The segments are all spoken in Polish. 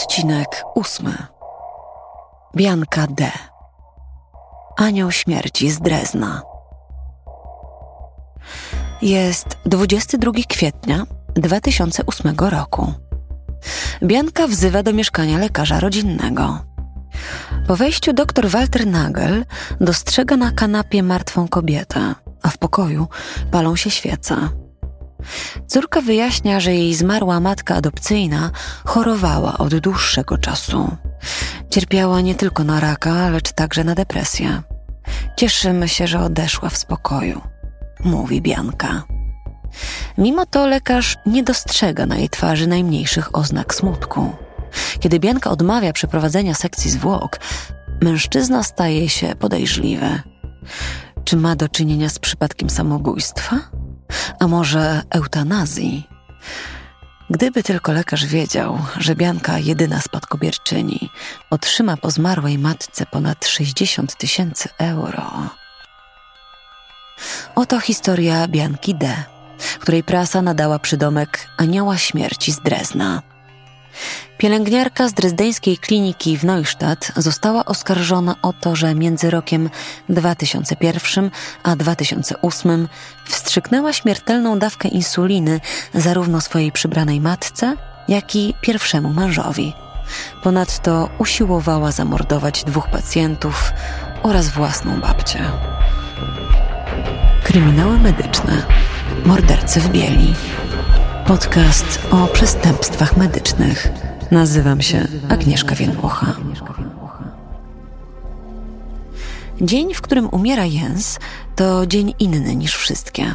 Odcinek ósmy. Bianka D. Anioł śmierci z Drezna. Jest 22 kwietnia 2008 roku. Bianka wzywa do mieszkania lekarza rodzinnego. Po wejściu dr Walter Nagel dostrzega na kanapie martwą kobietę, a w pokoju palą się świece. Córka wyjaśnia, że jej zmarła matka adopcyjna chorowała od dłuższego czasu. Cierpiała nie tylko na raka, lecz także na depresję. Cieszymy się, że odeszła w spokoju, mówi Bianka. Mimo to lekarz nie dostrzega na jej twarzy najmniejszych oznak smutku. Kiedy Bianka odmawia przeprowadzenia sekcji zwłok, mężczyzna staje się podejrzliwy. Czy ma do czynienia z przypadkiem samobójstwa? A może eutanazji? Gdyby tylko lekarz wiedział, że Bianka, jedyna spadkobierczyni, otrzyma po zmarłej matce ponad 60 tysięcy euro. Oto historia Bianki D., której prasa nadała przydomek Anioła Śmierci z Drezna. Pielęgniarka z drezdeńskiej kliniki w Neustadt została oskarżona o to, że między rokiem 2001 a 2008 wstrzyknęła śmiertelną dawkę insuliny zarówno swojej przybranej matce, jak i pierwszemu mężowi. Ponadto usiłowała zamordować dwóch pacjentów oraz własną babcię. Kryminały medyczne. Mordercy w bieli. Podcast o przestępstwach medycznych. Nazywam się Agnieszka Więdłocha. Dzień, w którym umiera Jens, to dzień inny niż wszystkie.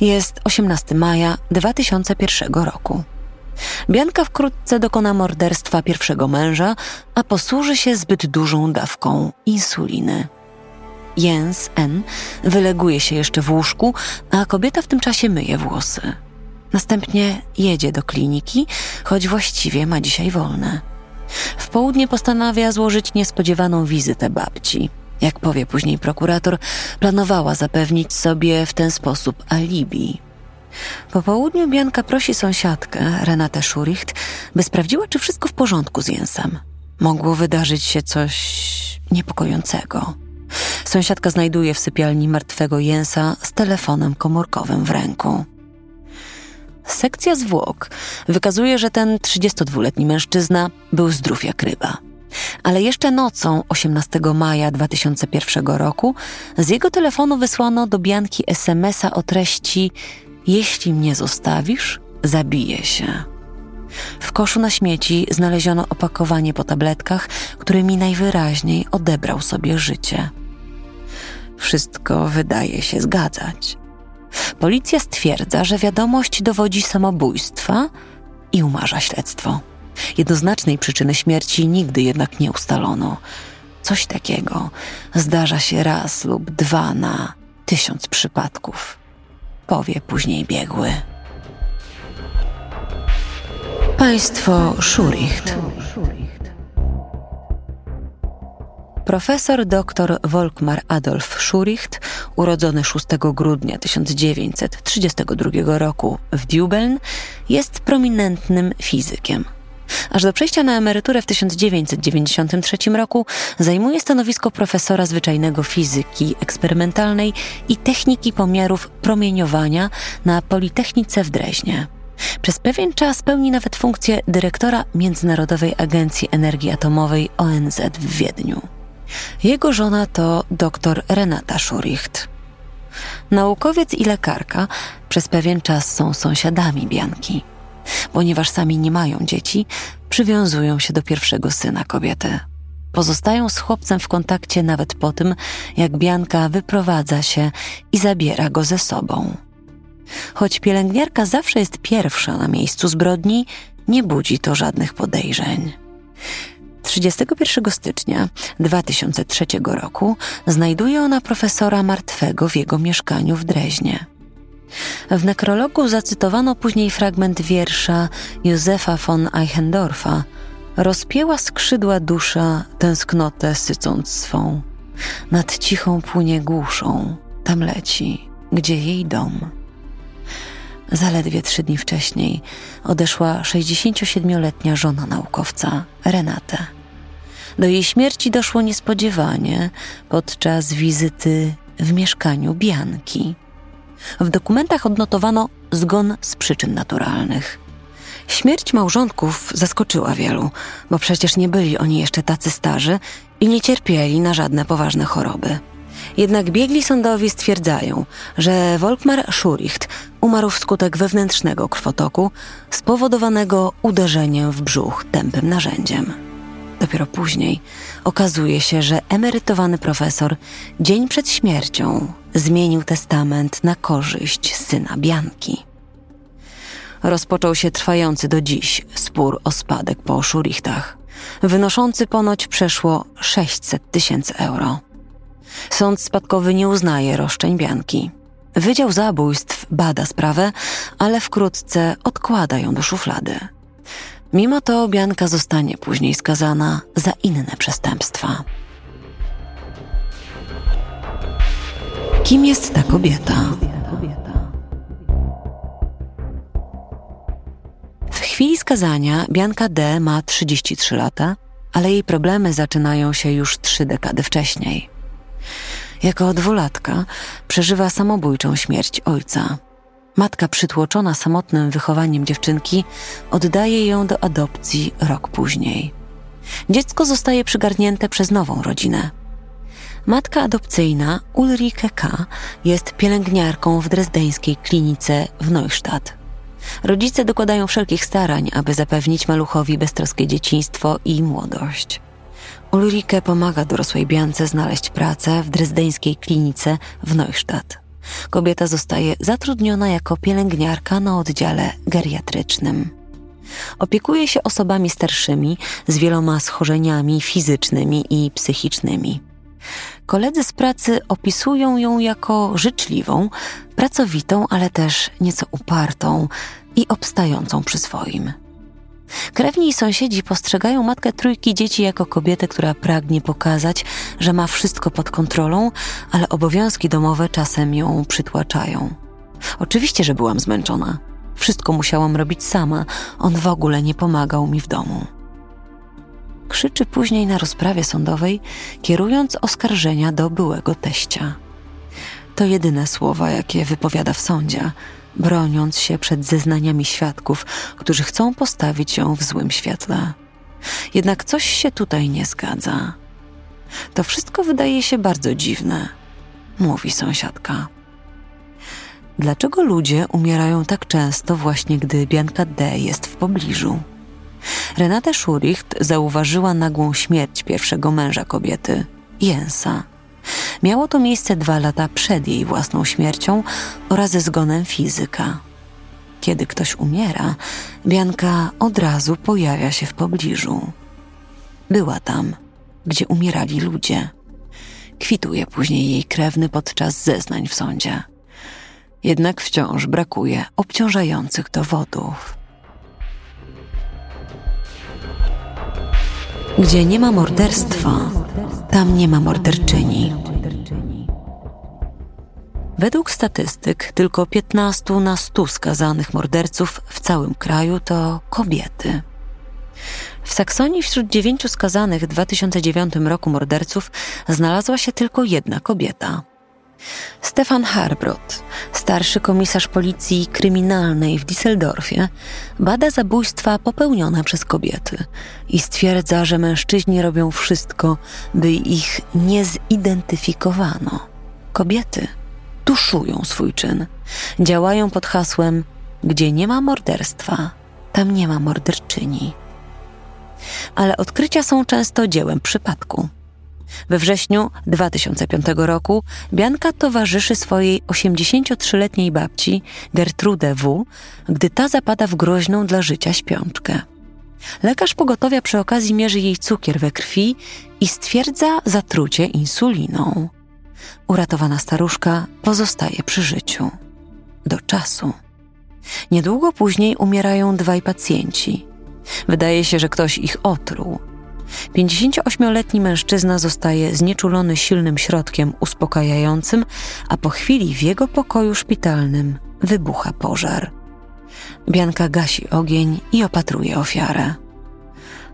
Jest 18 maja 2001 roku. Bianka wkrótce dokona morderstwa pierwszego męża, a posłuży się zbyt dużą dawką insuliny. Jens N. wyleguje się jeszcze w łóżku, a kobieta w tym czasie myje włosy. Następnie jedzie do kliniki, choć właściwie ma dzisiaj wolne. W południe postanawia złożyć niespodziewaną wizytę babci. Jak powie później prokurator, planowała zapewnić sobie w ten sposób alibi. Po południu Bianka prosi sąsiadkę, Renatę Schuricht, by sprawdziła, czy wszystko w porządku z Jensem. Mogło wydarzyć się coś niepokojącego. Sąsiadka znajduje w sypialni martwego Jensa z telefonem komórkowym w ręku. Sekcja zwłok wykazuje, że ten 32-letni mężczyzna był zdrów jak ryba. Ale jeszcze nocą 18 maja 2001 roku z jego telefonu wysłano do Bianki SMS-a o treści Jeśli mnie zostawisz, zabiję się. W koszu na śmieci znaleziono opakowanie po tabletkach, którymi najwyraźniej odebrał sobie życie. Wszystko wydaje się zgadzać. Policja stwierdza, że wiadomość dowodzi samobójstwa i umarza śledztwo. Jednoznacznej przyczyny śmierci nigdy jednak nie ustalono. Coś takiego zdarza się raz lub dwa na tysiąc przypadków, powie później biegły. Państwo Schuricht. Profesor dr Volkmar Adolf Schuricht, urodzony 6 grudnia 1932 roku w Dubeln, jest prominentnym fizykiem. Aż do przejścia na emeryturę w 1993 roku zajmuje stanowisko profesora zwyczajnego fizyki eksperymentalnej i techniki pomiarów promieniowania na Politechnice w Dreźnie. Przez pewien czas pełni nawet funkcję dyrektora Międzynarodowej Agencji Energii Atomowej ONZ w Wiedniu. Jego żona to dr Renata Schuricht. Naukowiec i lekarka przez pewien czas są sąsiadami Bianki. Ponieważ sami nie mają dzieci, przywiązują się do pierwszego syna kobiety. Pozostają z chłopcem w kontakcie nawet po tym, jak Bianka wyprowadza się i zabiera go ze sobą. Choć pielęgniarka zawsze jest pierwsza na miejscu zbrodni, nie budzi to żadnych podejrzeń. 31 stycznia 2003 roku znajduje ona profesora martwego w jego mieszkaniu w Dreźnie. W nekrologu zacytowano później fragment wiersza Józefa von Eichendorfa Rozpięła skrzydła dusza, tęsknotę sycąc swą. Nad cichą płynie głuszą, tam leci, gdzie jej dom. Zaledwie trzy dni wcześniej odeszła 67-letnia żona naukowca, Renate. Do jej śmierci doszło niespodziewanie podczas wizyty w mieszkaniu Bianki. W dokumentach odnotowano zgon z przyczyn naturalnych. Śmierć małżonków zaskoczyła wielu, bo przecież nie byli oni jeszcze tacy starzy i nie cierpieli na żadne poważne choroby. Jednak biegli sądowi stwierdzają, że Volkmar Schuricht umarł wskutek wewnętrznego krwotoku spowodowanego uderzeniem w brzuch tępym narzędziem. Dopiero później okazuje się, że emerytowany profesor dzień przed śmiercią zmienił testament na korzyść syna Bianki. Rozpoczął się trwający do dziś spór o spadek po Schurichtach, wynoszący ponoć przeszło 600 tysięcy euro. Sąd spadkowy nie uznaje roszczeń Bianki. Wydział Zabójstw bada sprawę, ale wkrótce odkłada ją do szuflady. Mimo to Bianka zostanie później skazana za inne przestępstwa. Kim jest ta kobieta? W chwili skazania Bianka D. ma 33 lata, ale jej problemy zaczynają się już trzy dekady wcześniej. Jako dwulatka przeżywa samobójczą śmierć ojca. Matka przytłoczona samotnym wychowaniem dziewczynki oddaje ją do adopcji rok później. Dziecko zostaje przygarnięte przez nową rodzinę. Matka adopcyjna Ulrike K. jest pielęgniarką w drezdeńskiej klinice w Neustadt. Rodzice dokładają wszelkich starań, aby zapewnić maluchowi beztroskie dzieciństwo i młodość. Ulrike pomaga dorosłej Biance znaleźć pracę w drezdeńskiej klinice w Neustadt. Kobieta zostaje zatrudniona jako pielęgniarka na oddziale geriatrycznym. Opiekuje się osobami starszymi z wieloma schorzeniami fizycznymi i psychicznymi. Koledzy z pracy opisują ją jako życzliwą, pracowitą, ale też nieco upartą i obstającą przy swoim. Krewni i sąsiedzi postrzegają matkę trójki dzieci jako kobietę, która pragnie pokazać, że ma wszystko pod kontrolą, ale obowiązki domowe czasem ją przytłaczają. Oczywiście, że byłam zmęczona. Wszystko musiałam robić sama, on w ogóle nie pomagał mi w domu. Krzyczy później na rozprawie sądowej, kierując oskarżenia do byłego teścia. To jedyne słowa, jakie wypowiada w sądzie, broniąc się przed zeznaniami świadków, którzy chcą postawić ją w złym świetle. Jednak coś się tutaj nie zgadza. To wszystko wydaje się bardzo dziwne, mówi sąsiadka. Dlaczego ludzie umierają tak często właśnie gdy Bianka D jest w pobliżu? Renate Schuricht zauważyła nagłą śmierć pierwszego męża kobiety, Jensa. Miało to miejsce dwa lata przed jej własną śmiercią oraz zgonem fizyka. Kiedy ktoś umiera, Bianka od razu pojawia się w pobliżu. Była tam, gdzie umierali ludzie. Kwituje później jej krewny podczas zeznań w sądzie. Jednak wciąż brakuje obciążających dowodów. Gdzie nie ma morderstwa, tam nie ma morderczyni. Według statystyk tylko 15 na 100 skazanych morderców w całym kraju to kobiety. W Saksonii wśród dziewięciu skazanych w 2009 roku morderców znalazła się tylko jedna kobieta. Stefan Harbrot, starszy komisarz policji kryminalnej w Düsseldorfie, bada zabójstwa popełnione przez kobiety i stwierdza, że mężczyźni robią wszystko, by ich nie zidentyfikowano. Kobiety tuszują swój czyn, działają pod hasłem: Gdzie nie ma morderstwa, tam nie ma morderczyni. Ale odkrycia są często dziełem przypadku. We wrześniu 2005 roku Bianka towarzyszy swojej 83-letniej babci Gertrude W., gdy ta zapada w groźną dla życia śpiączkę. Lekarz pogotowia przy okazji mierzy jej cukier we krwi i stwierdza zatrucie insuliną. Uratowana staruszka pozostaje przy życiu. Do czasu. Niedługo później umierają dwaj pacjenci. Wydaje się, że ktoś ich otruł. 58-letni mężczyzna zostaje znieczulony silnym środkiem uspokajającym, a po chwili w jego pokoju szpitalnym wybucha pożar. Bianka gasi ogień i opatruje ofiarę.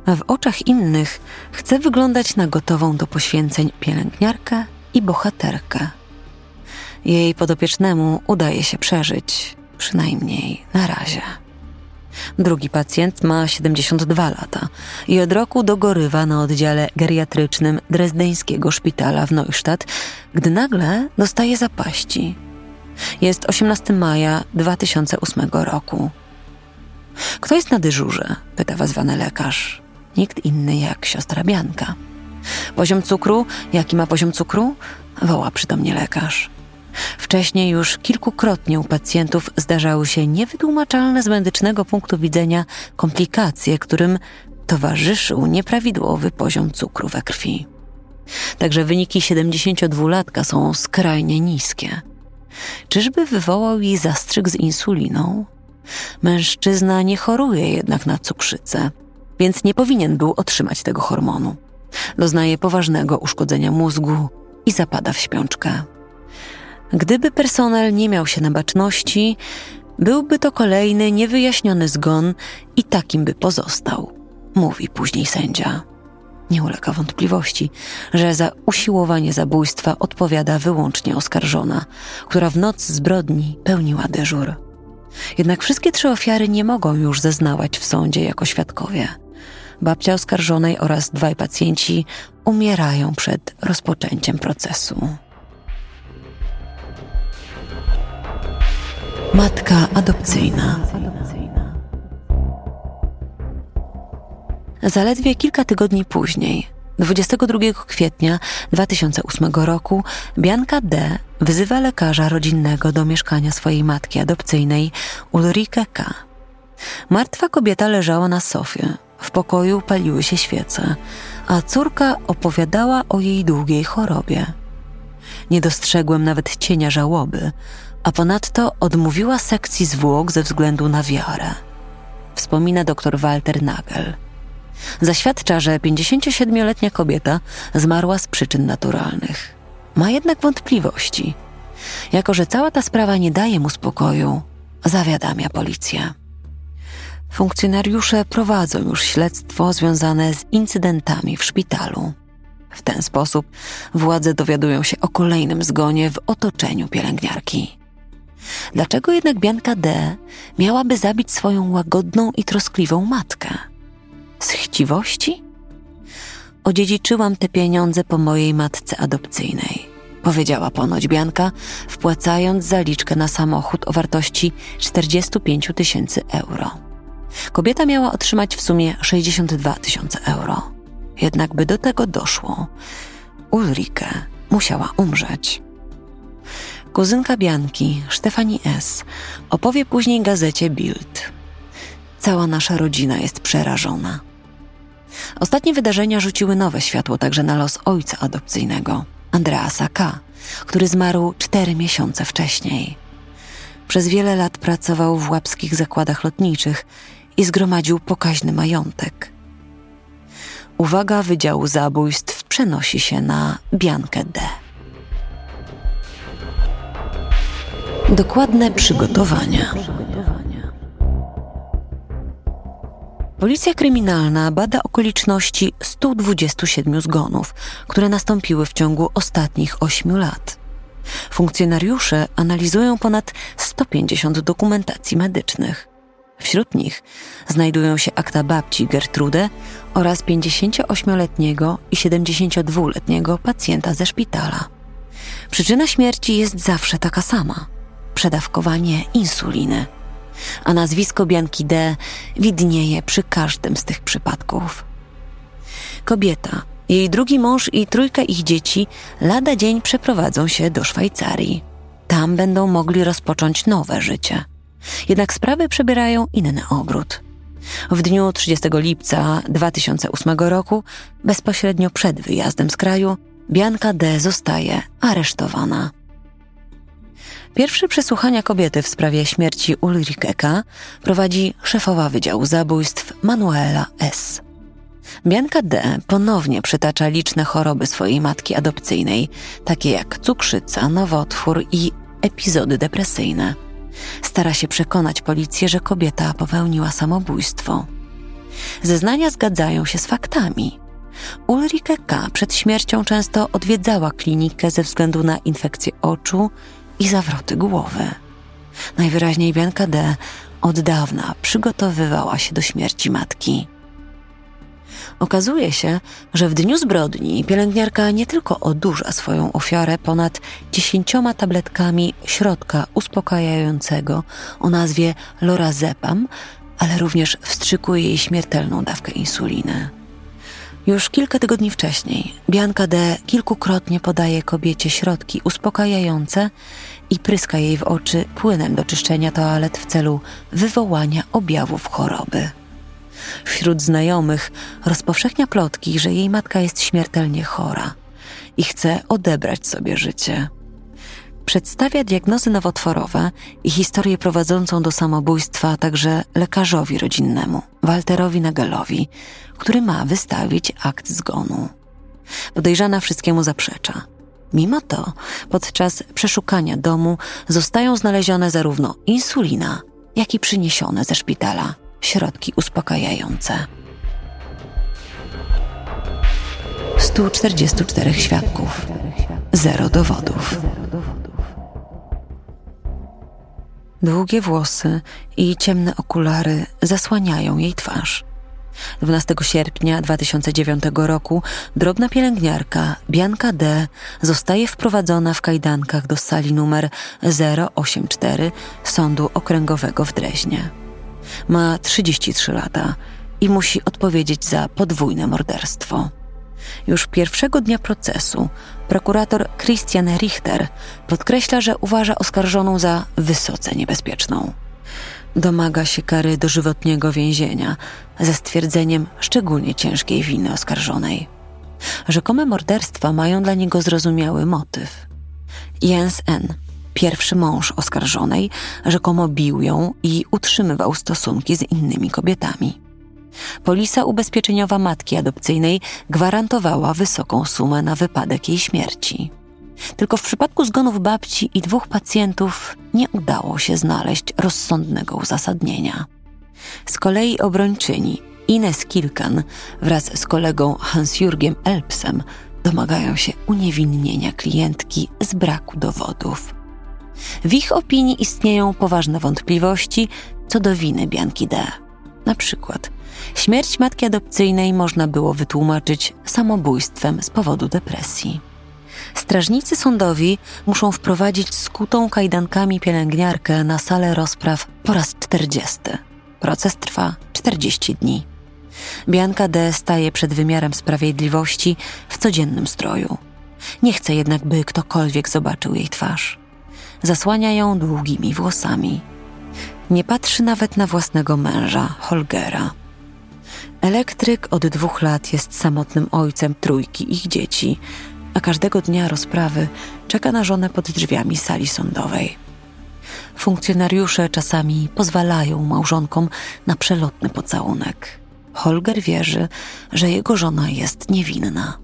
W oczach innych chce wyglądać na gotową do poświęceń pielęgniarkę i bohaterkę. Jej podopiecznemu udaje się przeżyć, przynajmniej na razie. Drugi pacjent ma 72 lata i od roku dogorywa na oddziale geriatrycznym drezdeńskiego szpitala w Neustadt, gdy nagle dostaje zapaści. Jest 18 maja 2008 roku. Kto jest na dyżurze? pyta wezwany lekarz. Nikt inny jak siostra Bianka. Poziom cukru? Jaki ma poziom cukru? Woła przytomnie lekarz. Wcześniej już kilkukrotnie u pacjentów zdarzały się niewytłumaczalne z medycznego punktu widzenia komplikacje, którym towarzyszył nieprawidłowy poziom cukru we krwi. Także wyniki 72-latka są skrajnie niskie. Czyżby wywołał jej zastrzyk z insuliną? Mężczyzna nie choruje jednak na cukrzycę, więc nie powinien był otrzymać tego hormonu. Doznaje poważnego uszkodzenia mózgu i zapada w śpiączkę. Gdyby personel nie miał się na baczności, byłby to kolejny niewyjaśniony zgon i takim by pozostał, mówi później sędzia. Nie ulega wątpliwości, że za usiłowanie zabójstwa odpowiada wyłącznie oskarżona, która w noc zbrodni pełniła dyżur. Jednak wszystkie trzy ofiary nie mogą już zeznawać w sądzie jako świadkowie. Babcia oskarżonej oraz dwaj pacjenci umierają przed rozpoczęciem procesu. Matka adopcyjna. Zaledwie kilka tygodni później, 22 kwietnia 2008 roku, Bianka D. wyzywa lekarza rodzinnego do mieszkania swojej matki adopcyjnej, Ulrike K. Martwa kobieta leżała na sofie. W pokoju paliły się świece, a córka opowiadała o jej długiej chorobie. Nie dostrzegłem nawet cienia żałoby, a ponadto odmówiła sekcji zwłok ze względu na wiarę. Wspomina dr Walter Nagel. Zaświadcza, że 57-letnia kobieta zmarła z przyczyn naturalnych. Ma jednak wątpliwości. Jako, że cała ta sprawa nie daje mu spokoju, zawiadamia policję. Funkcjonariusze prowadzą już śledztwo związane z incydentami w szpitalu. W ten sposób władze dowiadują się o kolejnym zgonie w otoczeniu pielęgniarki. Dlaczego jednak Bianka D. miałaby zabić swoją łagodną i troskliwą matkę? Z chciwości? Odziedziczyłam te pieniądze po mojej matce adopcyjnej, powiedziała ponoć Bianka, wpłacając zaliczkę na samochód o wartości 45 tysięcy euro. Kobieta miała otrzymać w sumie 62 tysiące euro. Jednak by do tego doszło, Ulrike musiała umrzeć. Kuzynka Bianki, Stefani S., opowie później gazecie Bild. Cała nasza rodzina jest przerażona. Ostatnie wydarzenia rzuciły nowe światło także na los ojca adopcyjnego, Andreasa K., który zmarł cztery miesiące wcześniej. Przez wiele lat pracował w łapskich zakładach lotniczych i zgromadził pokaźny majątek. Uwaga Wydziału Zabójstw przenosi się na Biankę D. Dokładne przygotowania. Policja kryminalna bada okoliczności 127 zgonów, które nastąpiły w ciągu ostatnich 8 lat. Funkcjonariusze analizują ponad 150 dokumentacji medycznych. Wśród nich znajdują się akta babci Gertrude oraz 58-letniego i 72-letniego pacjenta ze szpitala. Przyczyna śmierci jest zawsze taka sama przedawkowanie insuliny. A nazwisko Bianki D widnieje przy każdym z tych przypadków. Kobieta, jej drugi mąż i trójka ich dzieci lada dzień przeprowadzą się do Szwajcarii. Tam będą mogli rozpocząć nowe życie. Jednak sprawy przybierają inny obrót. W dniu 30 lipca 2008 roku, bezpośrednio przed wyjazdem z kraju, Bianka D. zostaje aresztowana. Pierwsze przesłuchania kobiety w sprawie śmierci Ulrike K. prowadzi szefowa Wydziału Zabójstw Manuela S. Bianka D. ponownie przytacza liczne choroby swojej matki adopcyjnej, takie jak cukrzyca, nowotwór i epizody depresyjne. Stara się przekonać policję, że kobieta popełniła samobójstwo. Zeznania zgadzają się z faktami. Ulrike K. przed śmiercią często odwiedzała klinikę ze względu na infekcję oczu i zawroty głowy. Najwyraźniej Bianka D. od dawna przygotowywała się do śmierci matki. Okazuje się, że w dniu zbrodni pielęgniarka nie tylko odurza swoją ofiarę ponad dziesięcioma tabletkami środka uspokajającego o nazwie lorazepam, ale również wstrzykuje jej śmiertelną dawkę insuliny. Już kilka tygodni wcześniej Bianka D. kilkukrotnie podaje kobiecie środki uspokajające i pryska jej w oczy płynem do czyszczenia toalet w celu wywołania objawów choroby. Wśród znajomych rozpowszechnia plotki, że jej matka jest śmiertelnie chora i chce odebrać sobie życie. Przedstawia diagnozy nowotworowe i historię prowadzącą do samobójstwa także lekarzowi rodzinnemu, Walterowi Nagelowi, który ma wystawić akt zgonu. Podejrzana wszystkiemu zaprzecza. Mimo to, podczas przeszukania domu zostają znalezione zarówno insulina, jak i przyniesione ze szpitala środki uspokajające. 144 świadków, zero dowodów. Długie włosy i ciemne okulary zasłaniają jej twarz. 12 sierpnia 2009 roku drobna pielęgniarka Bianka D. zostaje wprowadzona w kajdankach do sali numer 084 Sądu Okręgowego w Dreźnie. Ma 33 lata i musi odpowiedzieć za podwójne morderstwo. Już pierwszego dnia procesu prokurator Christian Richter podkreśla, że uważa oskarżoną za wysoce niebezpieczną. Domaga się kary dożywotniego więzienia ze stwierdzeniem szczególnie ciężkiej winy oskarżonej. Rzekome morderstwa mają dla niego zrozumiały motyw. Jens N., pierwszy mąż oskarżonej, rzekomo bił ją i utrzymywał stosunki z innymi kobietami. Polisa ubezpieczeniowa matki adopcyjnej gwarantowała wysoką sumę na wypadek jej śmierci. Tylko w przypadku zgonów babci i dwóch pacjentów nie udało się znaleźć rozsądnego uzasadnienia. Z kolei obrończyni Ines Kilkan wraz z kolegą Hans-Jurgiem Elpsem domagają się uniewinnienia klientki z braku dowodów. W ich opinii istnieją poważne wątpliwości co do winy Bianki D. Na przykład śmierć matki adopcyjnej można było wytłumaczyć samobójstwem z powodu depresji. Strażnicy sądowi muszą wprowadzić skutą kajdankami pielęgniarkę na salę rozpraw po raz 40. Proces trwa 40 dni. Bianka D. staje przed wymiarem sprawiedliwości w codziennym stroju. Nie chce jednak, by ktokolwiek zobaczył jej twarz. Zasłania ją długimi włosami. Nie patrzy nawet na własnego męża, Holgera. Elektryk od dwóch lat jest samotnym ojcem trójki ich dzieci, a każdego dnia rozprawy czeka na żonę pod drzwiami sali sądowej. Funkcjonariusze czasami pozwalają małżonkom na przelotny pocałunek. Holger wierzy, że jego żona jest niewinna.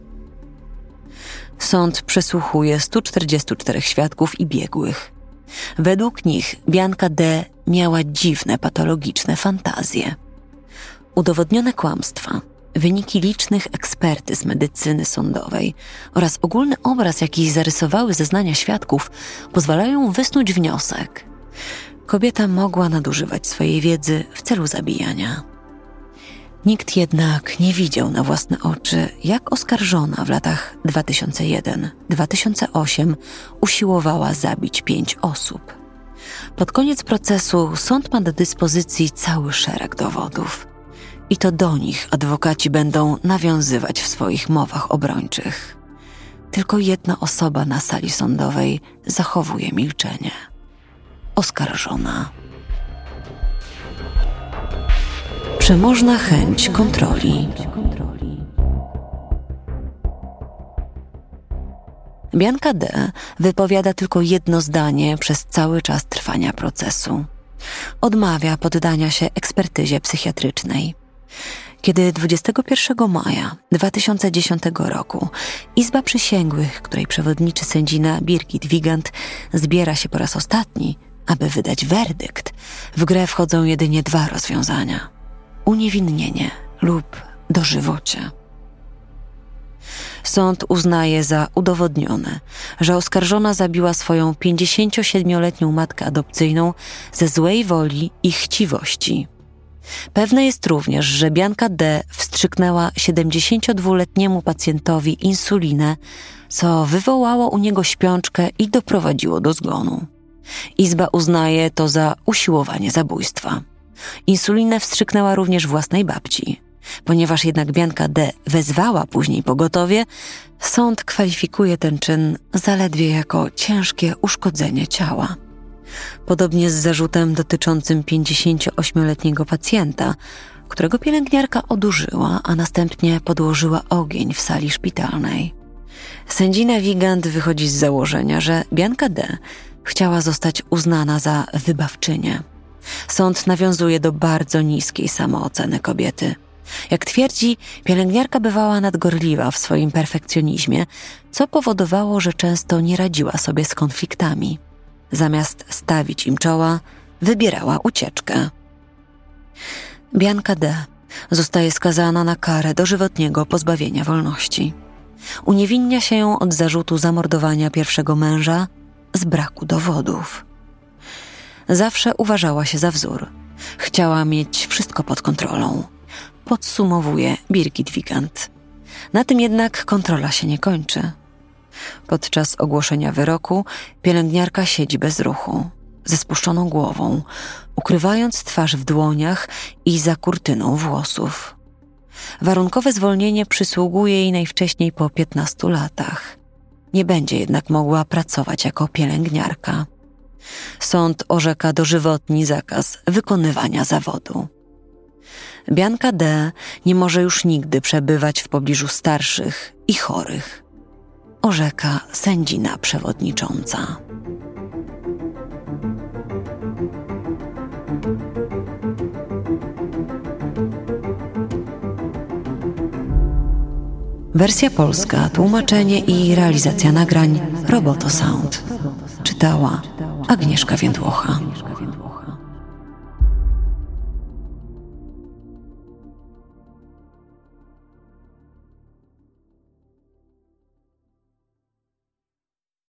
Sąd przesłuchuje 144 świadków i biegłych. Według nich Bianka D. miała dziwne, patologiczne fantazje. Udowodnione kłamstwa, wyniki licznych ekspertyz medycyny sądowej oraz ogólny obraz, jaki zarysowały zeznania świadków, pozwalają wysnuć wniosek. Kobieta mogła nadużywać swojej wiedzy w celu zabijania. Nikt jednak nie widział na własne oczy, jak oskarżona w latach 2001-2008 usiłowała zabić pięć osób. Pod koniec procesu sąd ma do dyspozycji cały szereg dowodów. I to do nich adwokaci będą nawiązywać w swoich mowach obrończych. Tylko jedna osoba na sali sądowej zachowuje milczenie. Oskarżona. Przemożna chęć kontroli. Bianka D. wypowiada tylko jedno zdanie przez cały czas trwania procesu. Odmawia poddania się ekspertyzie psychiatrycznej. Kiedy 21 maja 2010 roku Izba Przysięgłych, której przewodniczy sędzina Birgit Wigand, zbiera się po raz ostatni, aby wydać werdykt, w grę wchodzą jedynie dwa rozwiązania: uniewinnienie lub dożywocie. Sąd uznaje za udowodnione, że oskarżona zabiła swoją 57-letnią matkę adopcyjną ze złej woli i chciwości. Pewne jest również, że Bianka D. wstrzyknęła 72-letniemu pacjentowi insulinę, co wywołało u niego śpiączkę i doprowadziło do zgonu. Izba uznaje to za usiłowanie zabójstwa. Insulinę wstrzyknęła również własnej babci. Ponieważ jednak Bianka D. wezwała później pogotowie, sąd kwalifikuje ten czyn zaledwie jako ciężkie uszkodzenie ciała. Podobnie z zarzutem dotyczącym 58-letniego pacjenta, którego pielęgniarka odurzyła, a następnie podłożyła ogień w sali szpitalnej. Sędzina Wigand wychodzi z założenia, że Bianka D. chciała zostać uznana za wybawczynię. Sąd nawiązuje do bardzo niskiej samooceny kobiety. Jak twierdzi, pielęgniarka bywała nadgorliwa w swoim perfekcjonizmie, co powodowało, że często nie radziła sobie z konfliktami. Zamiast stawić im czoła, wybierała ucieczkę. Bianka D. zostaje skazana na karę dożywotniego pozbawienia wolności. Uniewinnia się ją od zarzutu zamordowania pierwszego męża z braku dowodów. Zawsze uważała się za wzór. Chciała mieć wszystko pod kontrolą. Podsumowuje Birgit Wigand. Na tym jednak kontrola się nie kończy. Podczas ogłoszenia wyroku pielęgniarka siedzi bez ruchu, ze spuszczoną głową, ukrywając twarz w dłoniach i za kurtyną włosów. Warunkowe zwolnienie przysługuje jej najwcześniej po 15 latach. Nie będzie jednak mogła pracować jako pielęgniarka. Sąd orzeka dożywotni zakaz wykonywania zawodu. Bianka D. nie może już nigdy przebywać w pobliżu starszych i chorych orzeka sędzina przewodnicząca. Wersja polska, tłumaczenie i realizacja nagrań Roboto Sound. Czytała Agnieszka Więdłocha.